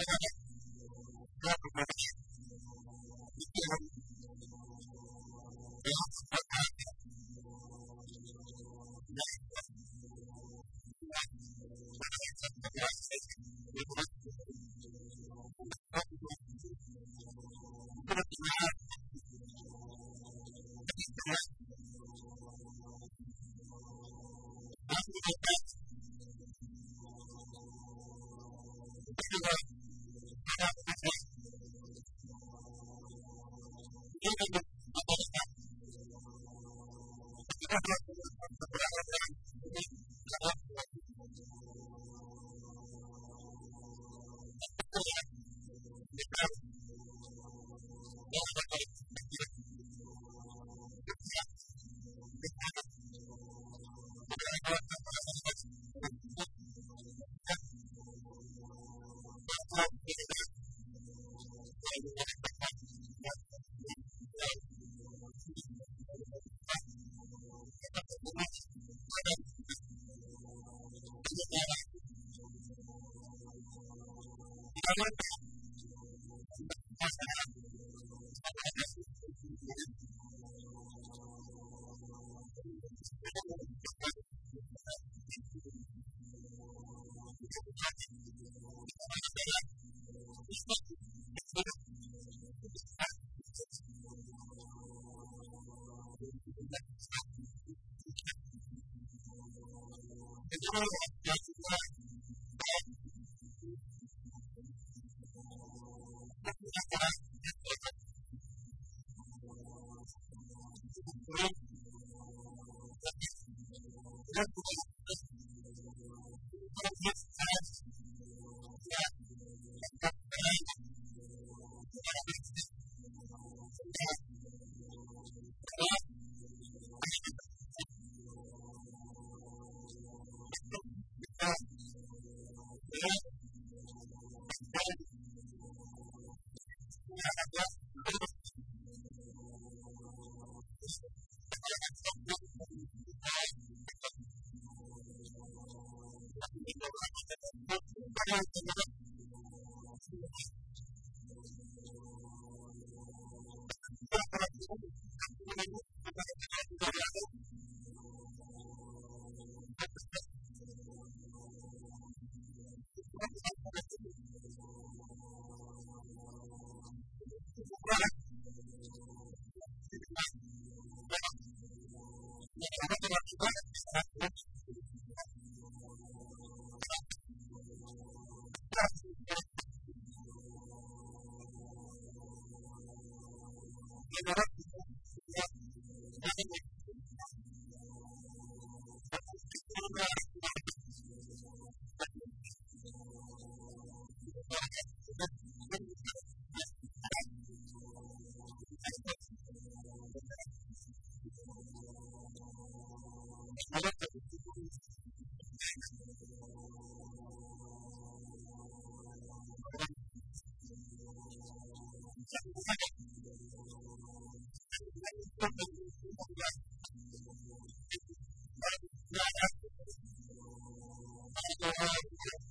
I got it. Thank you. Thank you. Thank you. Thank you. Thank you.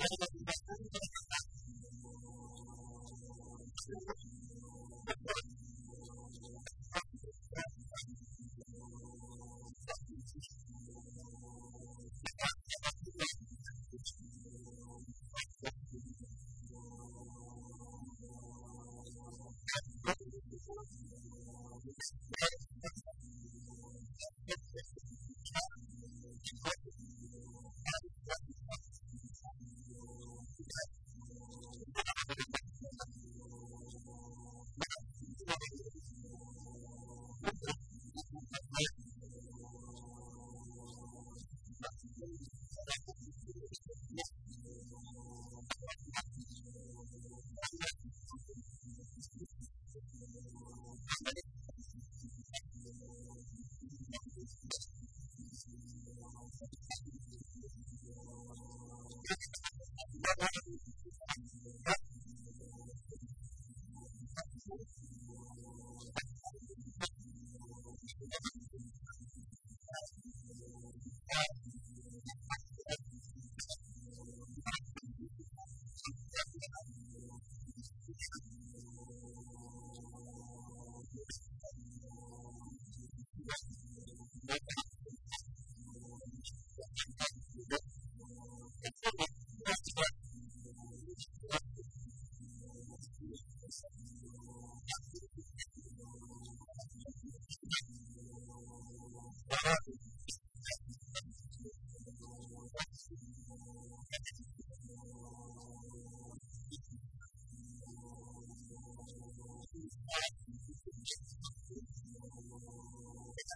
Thank you.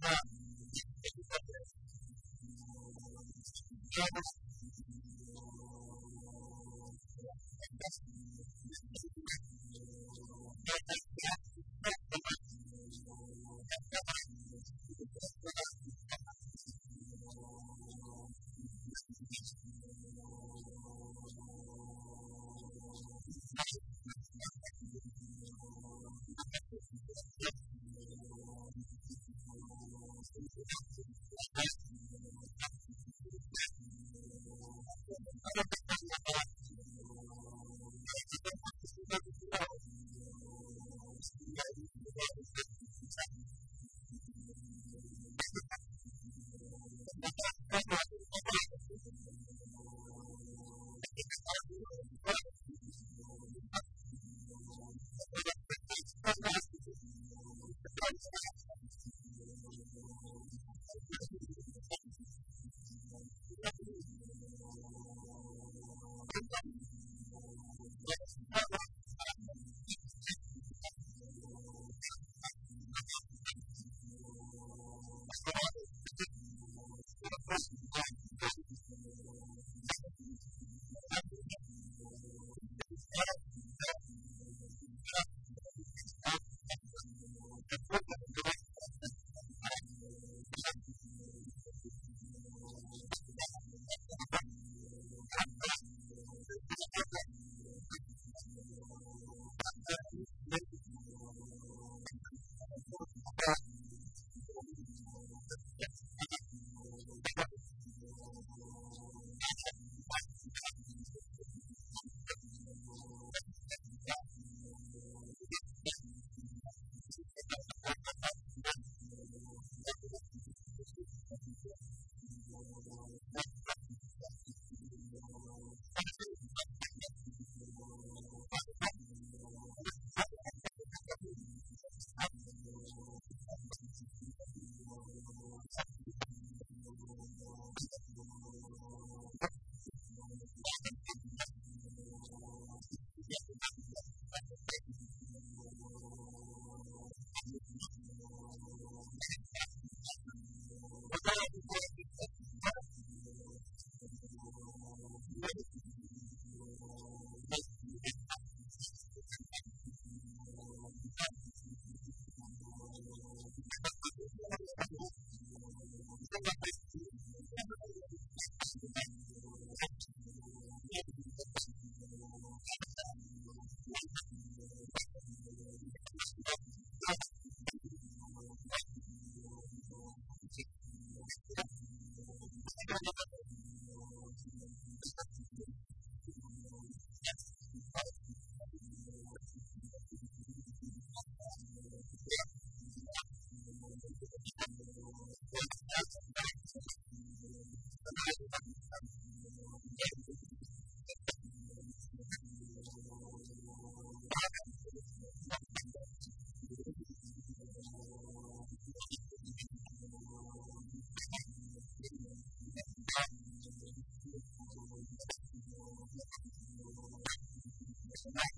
Thank you. Yes